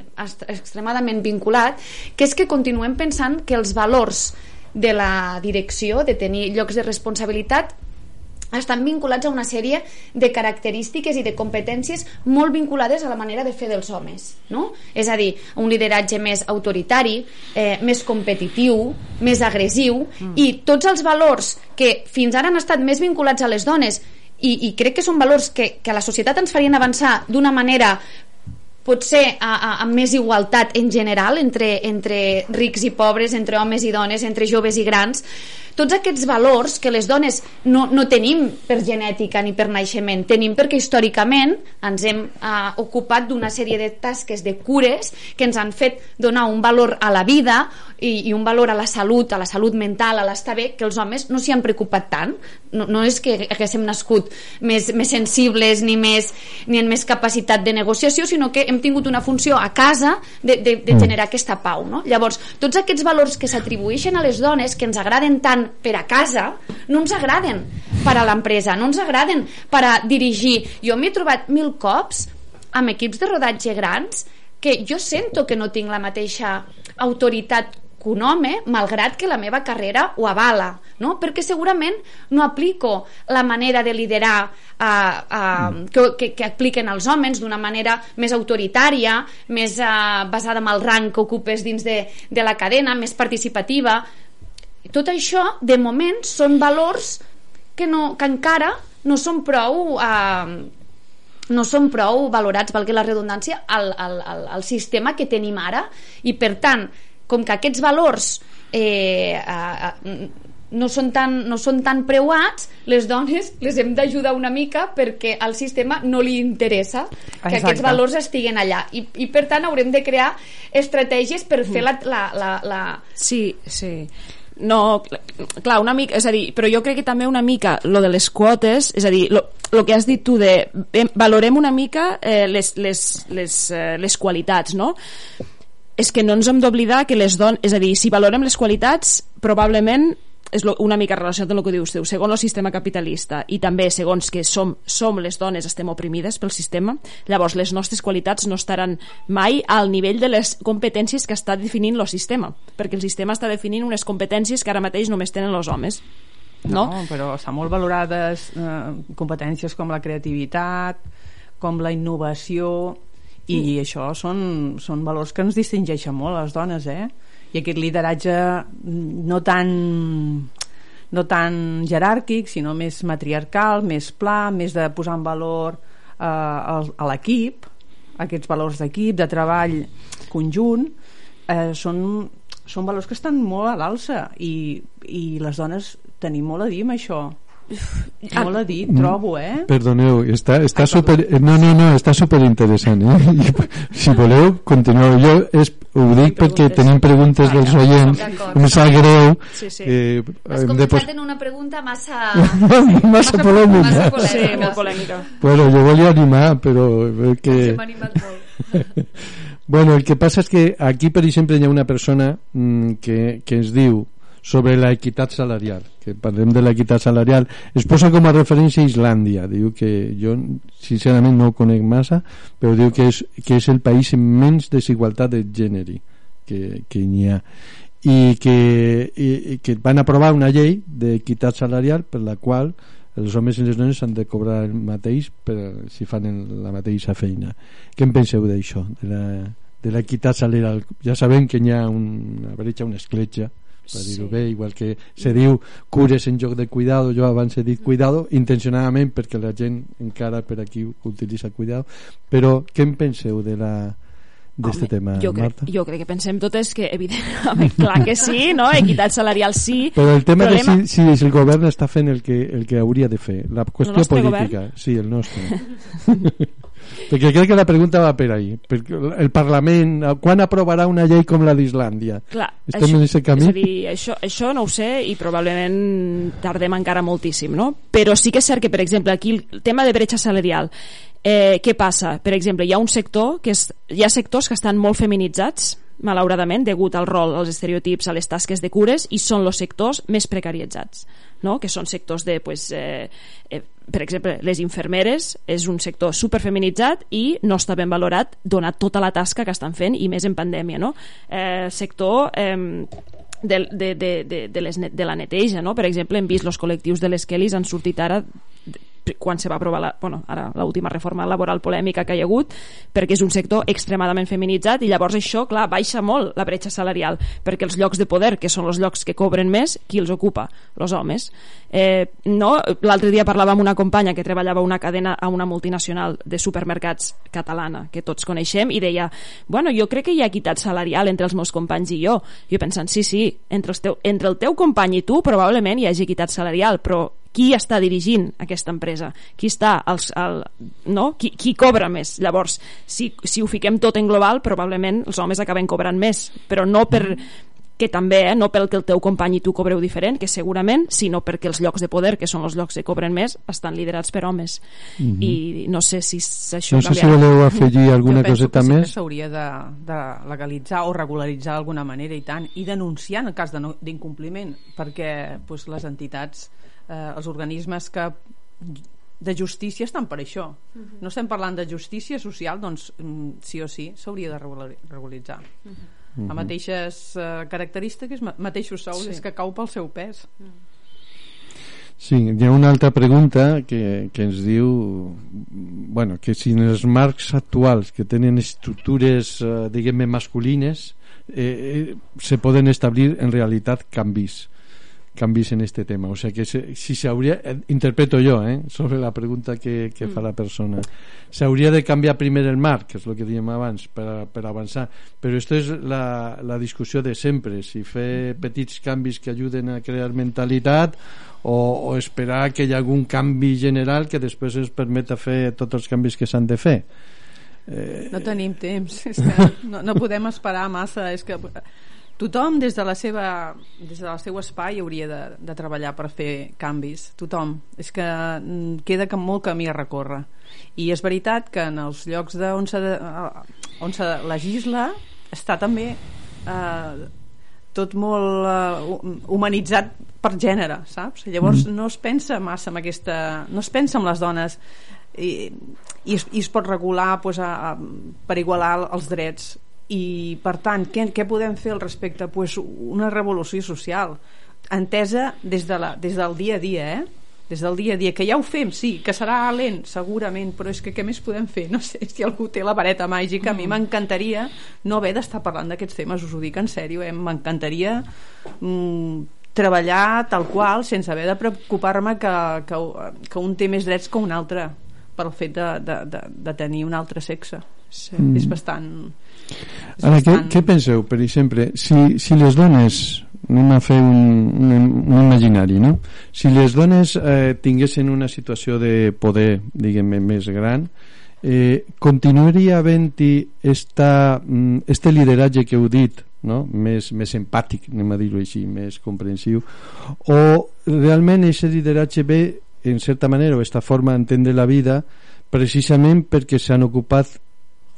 extremadament vinculat, que és que continuem pensant que els valors de la direcció, de tenir llocs de responsabilitat, estan vinculats a una sèrie de característiques i de competències molt vinculades a la manera de fer dels homes no? és a dir, un lideratge més autoritari eh, més competitiu més agressiu mm. i tots els valors que fins ara han estat més vinculats a les dones i, i crec que són valors que, que a la societat ens farien avançar d'una manera potser a, a, amb més igualtat en general entre, entre rics i pobres, entre homes i dones, entre joves i grans tots aquests valors que les dones no, no tenim per genètica ni per naixement, tenim perquè històricament ens hem eh, ocupat d'una sèrie de tasques de cures que ens han fet donar un valor a la vida i, i un valor a la salut, a la salut mental, a l'estar bé, que els homes no s'hi han preocupat tant. No, no és que haguéssim nascut més, més sensibles ni, més, ni en més capacitat de negociació, sinó que hem tingut una funció a casa de, de, de mm. generar aquesta pau. No? Llavors, tots aquests valors que s'atribueixen a les dones, que ens agraden tant per a casa no ens agraden per a l'empresa, no ens agraden per a dirigir. Jo m'he trobat mil cops amb equips de rodatge grans que jo sento que no tinc la mateixa autoritat que un home, malgrat que la meva carrera ho avala, no? perquè segurament no aplico la manera de liderar uh, uh, que, que, que apliquen els homes d'una manera més autoritària, més uh, basada en el rang que ocupes dins de, de la cadena, més participativa tot això, de moment, són valors que, no, que encara no són prou... Eh, no són prou valorats, valgui la redundància, al, al, al, al sistema que tenim ara. I per tant, com que aquests valors eh, eh, no són tan, no són tan preuats, les dones les hem d'ajudar una mica perquè al sistema no li interessa que Exacte. aquests valors estiguen allà. I, i per tant haurem de crear estratègies per fer la, la, la, la... Sí, sí no, clar, una mica, és a dir, però jo crec que també una mica lo de les quotes, és a dir, lo, lo que has dit tu de valorem una mica eh, les, les, les, eh, les qualitats, no? És que no ens hem d'oblidar que les dones, és a dir, si valorem les qualitats, probablement és una mica relacionat amb el que dius tu, segons el sistema capitalista i també segons que som, som les dones estem oprimides pel sistema, llavors les nostres qualitats no estaran mai al nivell de les competències que està definint el sistema, perquè el sistema està definint unes competències que ara mateix només tenen els homes. no, no però estan molt valorades eh, competències com la creativitat com la innovació i mm. això són, són valors que ens distingeixen molt les dones eh? I aquest lideratge no tan no tan jeràrquic sinó més matriarcal, més pla més de posar en valor eh, a, l'equip aquests valors d'equip, de treball conjunt eh, són, són valors que estan molt a l'alça i, i les dones tenim molt a dir amb això molt a dir, trobo, eh? Perdoneu, està, està Ai, super... No, no, no, està super interessant, eh? si voleu, continueu. Jo és, ho dic perquè tenim preguntes ah, dels oients, em sap greu. Sí, sí. Eh, Has començat de... en una pregunta massa... massa polèmica. Massa polèmica. Sí, molt polèmica. Bueno, jo volia animar, però... Que... Animat molt. bueno, el que passa és que aquí, per exemple, hi ha una persona mm, que, que ens diu sobre la equitat salarial que parlem de l'equitat salarial es posa com a referència Islàndia. Diu que jo sincerament no ho conec massa però diu que és, que és el país amb menys desigualtat de gènere que, que n'hi ha. I que, i, que van aprovar una llei d'equitat salarial per la qual els homes i les dones han de cobrar el mateix per, si fan la mateixa feina. Què en penseu d'això de l'equitat salarial? Ja sabem que hi ha una bretxa, una escletxa per dir-ho sí. bé, igual que se diu cures en lloc de cuidado, jo abans he dit cuidado intencionadament perquè la gent encara per aquí utilitza cuidado però què en penseu de la d'aquest tema, jo crec, Marta? Jo crec que pensem totes que, evidentment, clar que sí, no? equitat salarial sí. Però el tema problema... de si, si el govern està fent el que, el que hauria de fer, la qüestió política. Govern? Sí, el nostre. Perquè crec que la pregunta va per ahí. Perquè el Parlament, quan aprovarà una llei com la d'Islàndia? Estem això, en aquest camí? És a dir, això, això no ho sé i probablement tardem encara moltíssim, no? Però sí que és cert que, per exemple, aquí el tema de bretxa salarial, eh, què passa? Per exemple, hi ha un sector que és, hi ha sectors que estan molt feminitzats, malauradament, degut al rol, als estereotips, a les tasques de cures, i són els sectors més precaritzats no? que són sectors de, pues, eh, eh, per exemple, les infermeres és un sector superfeminitzat i no està ben valorat donat tota la tasca que estan fent i més en pandèmia. No? Eh, sector eh, de, de, de, de, de, les, de la neteja, no? per exemple, hem vist els col·lectius de les Kellys han sortit ara quan se va aprovar la, bueno, ara l'última reforma laboral polèmica que hi ha hagut perquè és un sector extremadament feminitzat i llavors això, clar, baixa molt la bretxa salarial perquè els llocs de poder, que són els llocs que cobren més, qui els ocupa? Els homes eh, no? l'altre dia parlava amb una companya que treballava una cadena a una multinacional de supermercats catalana que tots coneixem i deia, bueno, jo crec que hi ha equitat salarial entre els meus companys i jo jo pensant, sí, sí, entre, teu, entre el teu company i tu probablement hi hagi equitat salarial però qui està dirigint aquesta empresa qui està als, al, no? qui, qui cobra més llavors si, si ho fiquem tot en global probablement els homes acaben cobrant més però no per que també, eh, no pel que el teu company i tu cobreu diferent, que segurament, sinó perquè els llocs de poder, que són els llocs que cobren més, estan liderats per homes. Mm -hmm. I no sé si això no sé si voleu afegir alguna coseta més. Jo s'hauria de, de legalitzar o regularitzar d'alguna manera i tant, i denunciar en el cas d'incompliment, perquè pues, les entitats eh, els organismes que de justícia estan per això. Uh mhm. -huh. No estem parlant de justícia social, doncs mm, sí o sí s'hauria de regularitzar. Uh -huh. Uh -huh. A mateixes uh, característiques, mateixos sous, sí. és que cau pel seu pes. Uh -huh. Sí, hi ha una altra pregunta que, que ens diu bueno, que si en els marcs actuals que tenen estructures eh, diguem-ne masculines eh, eh, se poden establir en realitat canvis canvis en este tema. O sea que se, si se habría, eh, interpreto yo, ¿eh? sobre la pregunta que, que fa la persona, se hauria de canviar primer el marc, que és el que dèiem abans, per, per avançar. Però això és la, la discussió de sempre, si fer petits canvis que ajuden a crear mentalitat o, o esperar que hi hagi algun canvi general que després ens permeta fer tots els canvis que s'han de fer. Eh... No tenim temps, és que no, no podem esperar massa, és que tothom des de la seva des del seu espai hauria de, de treballar per fer canvis tothom, és que mm, queda que molt camí a recórrer i és veritat que en els llocs de, on, se eh, on se legisla està també eh, tot molt eh, humanitzat per gènere, saps? Llavors mm. no es pensa massa en aquesta... no es pensa en les dones i, i, es, i es pot regular pues, a, a, per igualar els drets i per tant què, què podem fer al respecte? Pues una revolució social entesa des, de la, des del dia a dia, eh? des del dia a dia, que ja ho fem, sí, que serà lent, segurament, però és que què més podem fer? No sé si algú té la vareta màgica, a mi m'encantaria no haver d'estar parlant d'aquests temes, us ho dic en sèrio, eh? m'encantaria mm, treballar tal qual, sense haver de preocupar-me que, que, que un té més drets que un altre pel fet de, de, de, de tenir un altre sexe. Sí, mm. És bastant... Ara, bastant... Què, què penseu, per exemple, si, si les dones anem a fer un, un, un imaginari no? si les dones eh, tinguessin una situació de poder diguem més gran eh, continuaria havent-hi mm, este lideratge que heu dit no? més, més empàtic anem a dir-ho així, més comprensiu o realment aquest lideratge ve en certa manera o aquesta forma d'entendre la vida precisament perquè s'han ocupat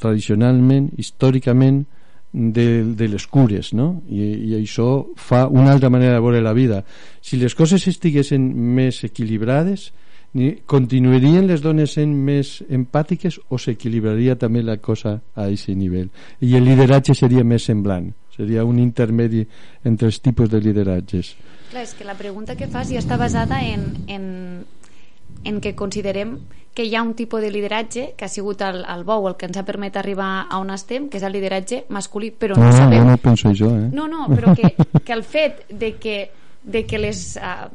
tradicionalment, històricament de, de les cures no? I, i això fa una altra manera de veure la vida. Si les coses estiguessin més equilibrades continuarien les dones sent més empàtiques o s'equilibraria també la cosa a aquest nivell? I el lideratge seria més semblant seria un intermedi entre els tipus de lideratges. Clar, és que la pregunta que fas ja està basada en, en, en que considerem que hi ha un tipus de lideratge que ha sigut el, el bou el que ens ha permet arribar a on estem, que és el lideratge masculí, però no, no sabem... No, no penso jo, eh? No, no, però que, que el fet de que, de que les... Uh,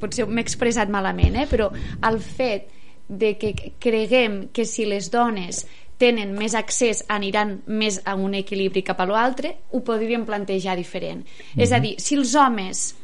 potser m'he expressat malament, eh? però el fet de que creguem que si les dones tenen més accés aniran més a un equilibri cap a l'altre, ho podríem plantejar diferent. Mm -hmm. És a dir, si els homes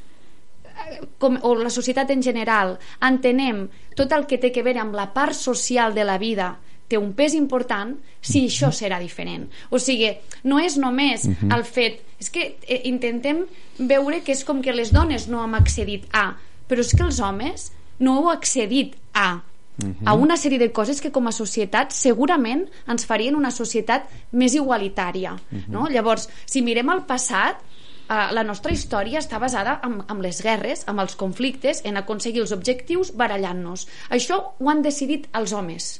com, o la societat en general entenem tot el que té que veure amb la part social de la vida té un pes important si això serà diferent. O sigui, no és només uh -huh. el fet... És que eh, intentem veure que és com que les dones no hem accedit a, però és que els homes no heu accedit a -huh. a una sèrie de coses que com a societat segurament ens farien una societat més igualitària. Uh -huh. no? Llavors, si mirem el passat, eh, la nostra història està basada en, en les guerres, amb els conflictes, en aconseguir els objectius barallant-nos. Això ho han decidit els homes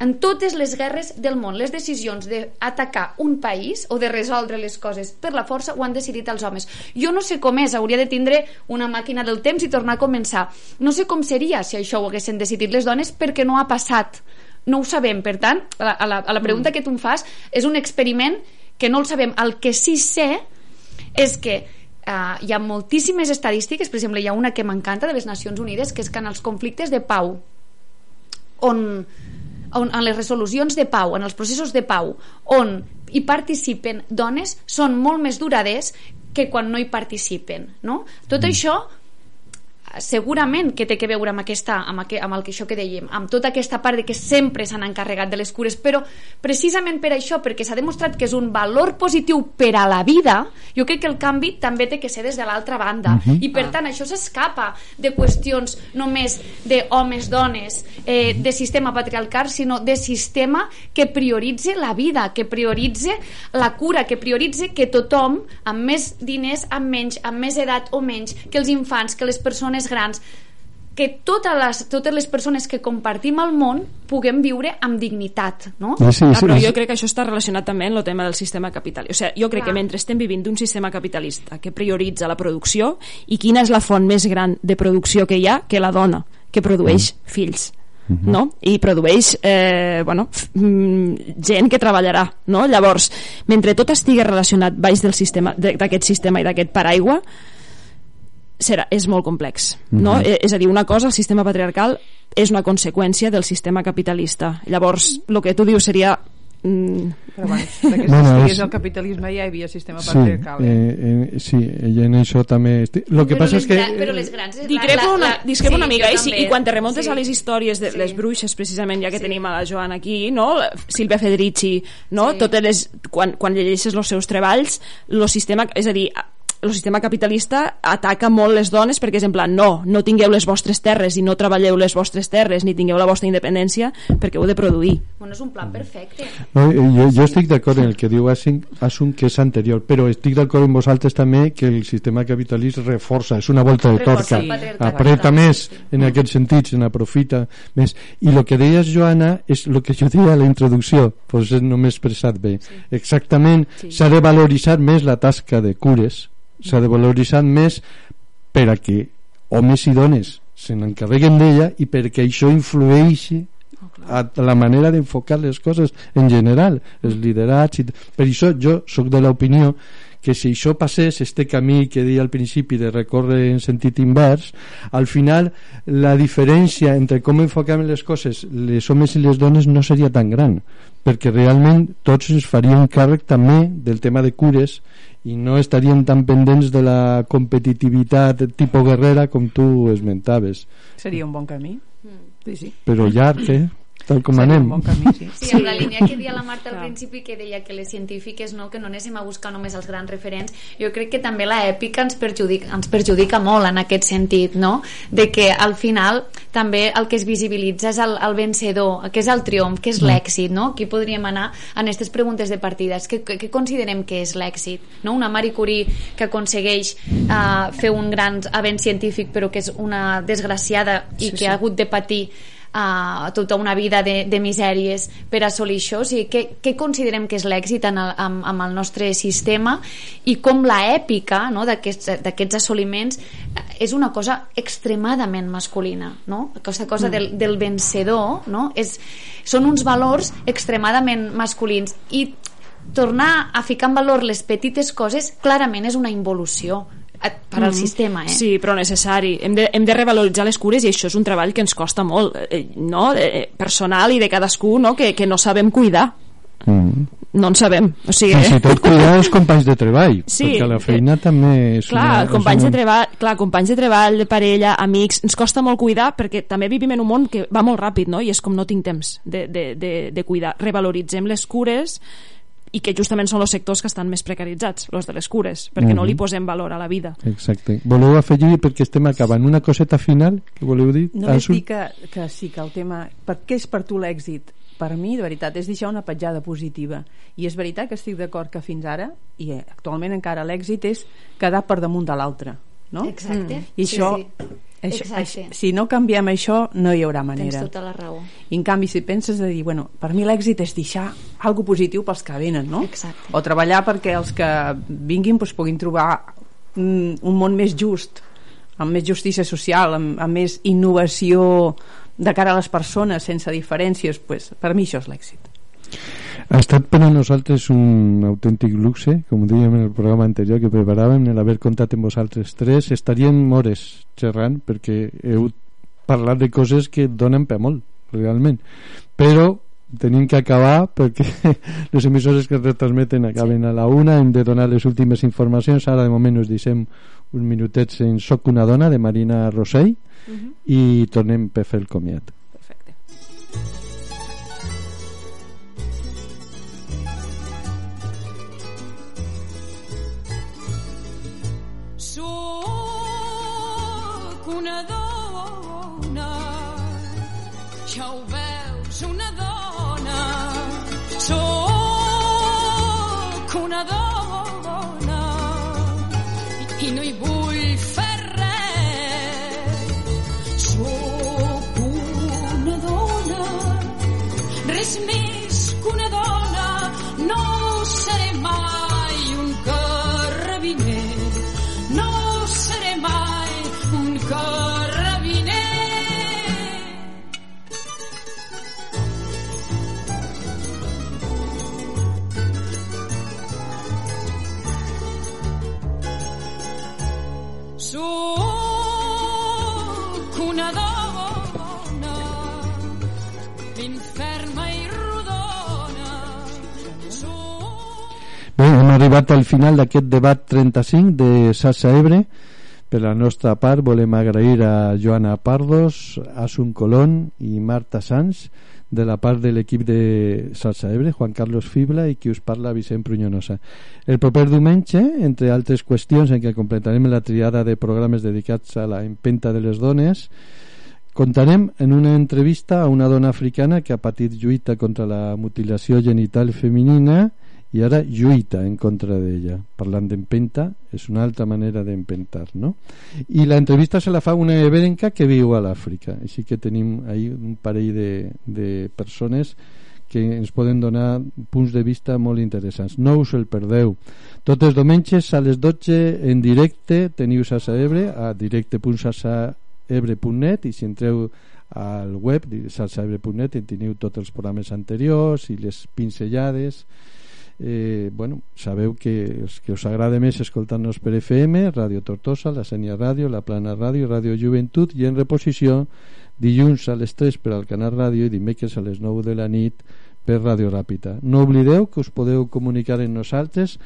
en totes les guerres del món, les decisions d'atacar un país o de resoldre les coses per la força ho han decidit els homes. Jo no sé com és, hauria de tindre una màquina del temps i tornar a començar. No sé com seria si això ho haguessin decidit les dones perquè no ha passat. No ho sabem, per tant, a la, a la, a la pregunta mm. que tu em fas és un experiment que no el sabem. El que sí sé és que uh, hi ha moltíssimes estadístiques, per exemple, hi ha una que m'encanta de les Nacions Unides, que és que en els conflictes de pau, on, on en les resolucions de pau, en els processos de pau, on hi participen dones, són molt més duraders que quan no hi participen. No? Tot mm. això segurament que té que veure amb, aquesta, amb, aqu amb el que això que dèiem, amb tota aquesta part de que sempre s'han encarregat de les cures, però precisament per això, perquè s'ha demostrat que és un valor positiu per a la vida, jo crec que el canvi també té que ser des de l'altra banda. Uh -huh. I per tant, això s'escapa de qüestions només de homes, dones, eh, de sistema patriarcal, sinó de sistema que prioritze la vida, que prioritze la cura, que prioritze que tothom, amb més diners, amb menys, amb més edat o menys, que els infants, que les persones persones grans que totes les, totes les persones que compartim el món puguem viure amb dignitat, no? Sí, sí, sí. Però jo crec que això està relacionat també amb el tema del sistema capitalista. O sigui, jo crec Clar. que mentre estem vivint d'un sistema capitalista que prioritza la producció i quina és la font més gran de producció que hi ha que la dona, que produeix mm. fills -huh. no? i produeix eh, bueno, mm, gent que treballarà no? llavors, mentre tot estigui relacionat baix del sistema d'aquest sistema i d'aquest paraigua serà, és molt complex. Mm -hmm. no? Mhm. És a dir, una cosa, el sistema patriarcal és una conseqüència del sistema capitalista. Llavors, el que tu dius seria Mm. Però abans que bueno, és... el capitalisme ja hi havia sistema sí, patriarcal. Eh? Eh, sí, i en això també... Lo que però passa és que... Gran, però les grans... Discrepo la, una, la, discrepo sí, una mica, i, si, i quan te remontes sí. a les històries de sí. les bruixes, precisament, ja que sí. tenim a la Joana aquí, no? Silvia Federici, no? Sí. Totes les, quan, quan llegeixes els seus treballs, el sistema... És a dir, el sistema capitalista ataca molt les dones perquè és en plan, no, no tingueu les vostres terres i no treballeu les vostres terres ni tingueu la vostra independència perquè heu de produir. Bueno, és un plan perfecte. No, jo, jo estic d'acord en el que diu Asun que és anterior, però estic d'acord amb vosaltres també que el sistema capitalista reforça, és una volta de torca, sí. apreta més en aquests sentits, en aprofita més. I el que deies, Joana, és el que jo deia a la introducció, doncs no m'he expressat bé. Sí. Exactament, s'ha sí. de valoritzar més la tasca de cures s'ha de valoritzar més per a que homes i dones se n'encarreguen d'ella i perquè això influeixi a la manera d'enfocar les coses en general, els liderats i... per això jo sóc de l'opinió que si això passés, este camí que deia al principi de recórrer en sentit invers, al final la diferència entre com enfoquem les coses les homes i les dones no seria tan gran, perquè realment tots ens faríem càrrec també del tema de cures i no estaríem tan pendents de la competitivitat tipus guerrera com tu esmentaves. Seria un bon camí. Sí, sí. Però llarg, eh? Tal com Seria anem. bon camí, sí. Sí, amb la línia que deia la Marta al principi que deia que les científiques no, que no anéssim a buscar només els grans referents jo crec que també la èpica ens perjudica, ens perjudica molt en aquest sentit no? de que al final també el que es visibilitza és el, el vencedor que és el triomf, que és l'èxit no? aquí podríem anar en aquestes preguntes de partides què, què, què considerem que és l'èxit no? una Marie Curie que aconsegueix uh, fer un gran avenç científic però que és una desgraciada i Sí, que sí. ha hagut de patir uh, tota una vida de, de misèries per assolir això o sigui, què, què considerem que és l'èxit en el, amb, amb el nostre sistema i com la èpica no, d'aquests assoliments eh, és una cosa extremadament masculina no? aquesta cosa Mm. del, del vencedor no? és, són uns valors extremadament masculins i tornar a ficar en valor les petites coses clarament és una involució per al Mhm. sistema eh? Sí, però necessari. Hem de, hem de revaloritzar les cures i això és un treball que ens costa molt, eh, no? Eh, personal i de cadascú, no? Que, que no sabem cuidar. Mm. No en sabem. O sigui, Fins i tot cuidar els companys de treball, Sí, perquè la feina també és clar, una, companys és de un- treball, clar, companys de treball, de parella, amics, ens costa molt cuidar perquè també vivim en un món que va molt ràpid, no? I és com no tinc temps de, de, de, de cuidar. Revaloritzem les cures i que justament són els sectors que estan més precaritzats, els de les cures, perquè no Mhm. li posem valor a la vida. Exacte. Voleu afegir, perquè estem acabant, una coseta final que voleu dir? Només dir que, que sí, que el tema... Per què és per tu l'èxit? Per mi, de veritat, és deixar una petjada positiva. I és veritat que estic d'acord que fins ara, i actualment encara l'èxit és quedar per damunt de l'altre. No? Exacte. I Sí, això, sí. això, Exacte. si no canviem això, no hi haurà manera. Tens tota la raó. I en canvi, si penses de dir, bueno, per mi l'èxit és deixar algo positiu pels que venen, no? Exacte. O treballar perquè els que vinguin doncs, puguin trobar un, un món més just, amb més justícia social, amb, amb més innovació de cara a les persones, sense diferències, pues, per mi això és l'èxit. Ha estat per a nosaltres un autèntic luxe, com dèiem en el programa anterior que preparàvem, el haver comptat amb vosaltres tres. Estaríem hores xerrant perquè heu parlat de coses que donen per molt, realment. Però tenim que acabar perquè les emissores que retransmeten acaben a la una, hem de donar les últimes informacions. Ara, de moment, us deixem uns minutets en Soc una dona, de Marina Rossell, Mhm. i tornem per fer el comiat. Ja arribat al final d'aquest debat 35 de Sassa Ebre. Per la nostra part volem agrair a Joana Pardos, Asun Colón i Marta Sanz de la part de l'equip de Salsa Ebre, Juan Carlos Fibla i qui us parla Vicent Prunyonosa. El proper diumenge, entre altres qüestions en què completarem la triada de programes dedicats a la empenta de les dones, Contarem en una entrevista a una dona africana que ha patit lluita contra la mutilació genital femenina i ara lluita en contra d'ella. Parlant d'empenta, és una altra manera d'empentar, no? I la entrevista se la fa una ebrenca que viu a l'Àfrica, així que tenim ahí un parell de, de persones que ens poden donar punts de vista molt interessants. No us el perdeu. Tots els diumenges a les 12 en directe teniu Sasa Ebre a directe.sasaebre.net i si entreu al web salsaebre.net en teniu tots els programes anteriors i les pinzellades eh, bueno, sabeu que que us agrada més escoltar-nos per FM, Ràdio Tortosa, la Senya Ràdio, la Plana Ràdio, Ràdio Joventut i en reposició dilluns a les 3 per al Canal Ràdio i dimecres a les 9 de la nit per Ràdio Ràpita. No oblideu que us podeu comunicar amb nosaltres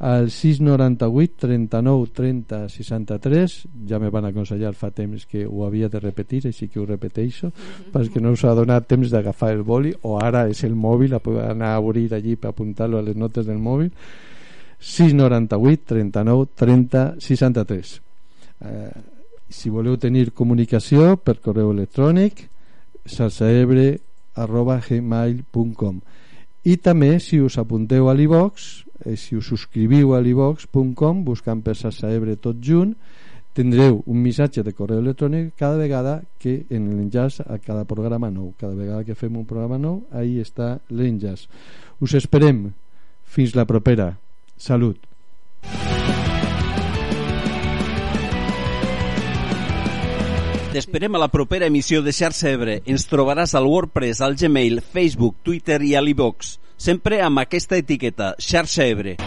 al 698 39 30 63 ja me van aconsellar fa temps que ho havia de repetir així que ho repeteixo perquè no us ha donat temps d'agafar el boli o ara és el mòbil anar a obrir allí per apuntar-lo a les notes del mòbil. 698 39 30 63 eh, si voleu tenir comunicació per correu electrònic salsaebre arroba gmail.com i també si us apunteu a l'iVox eh, si us subscriviu a l'iVox.com buscant per Salsaebre tot junt tindreu un missatge de correu electrònic cada vegada que en l'enllaç a cada programa nou. Cada vegada que fem un programa nou ahí està l'enllaç. Us esperem. Fins la propera. Salut. T'esperem a la propera emissió de Xarxa Ebre. Ens trobaràs al WordPress, al Gmail, Facebook, Twitter i a l'iVox. Sempre amb aquesta etiqueta, Xarxa Ebre.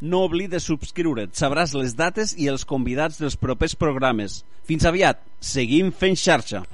No oblides subscriure't, sabràs les dates i els convidats dels propers programes. Fins aviat, seguim fent xarxa.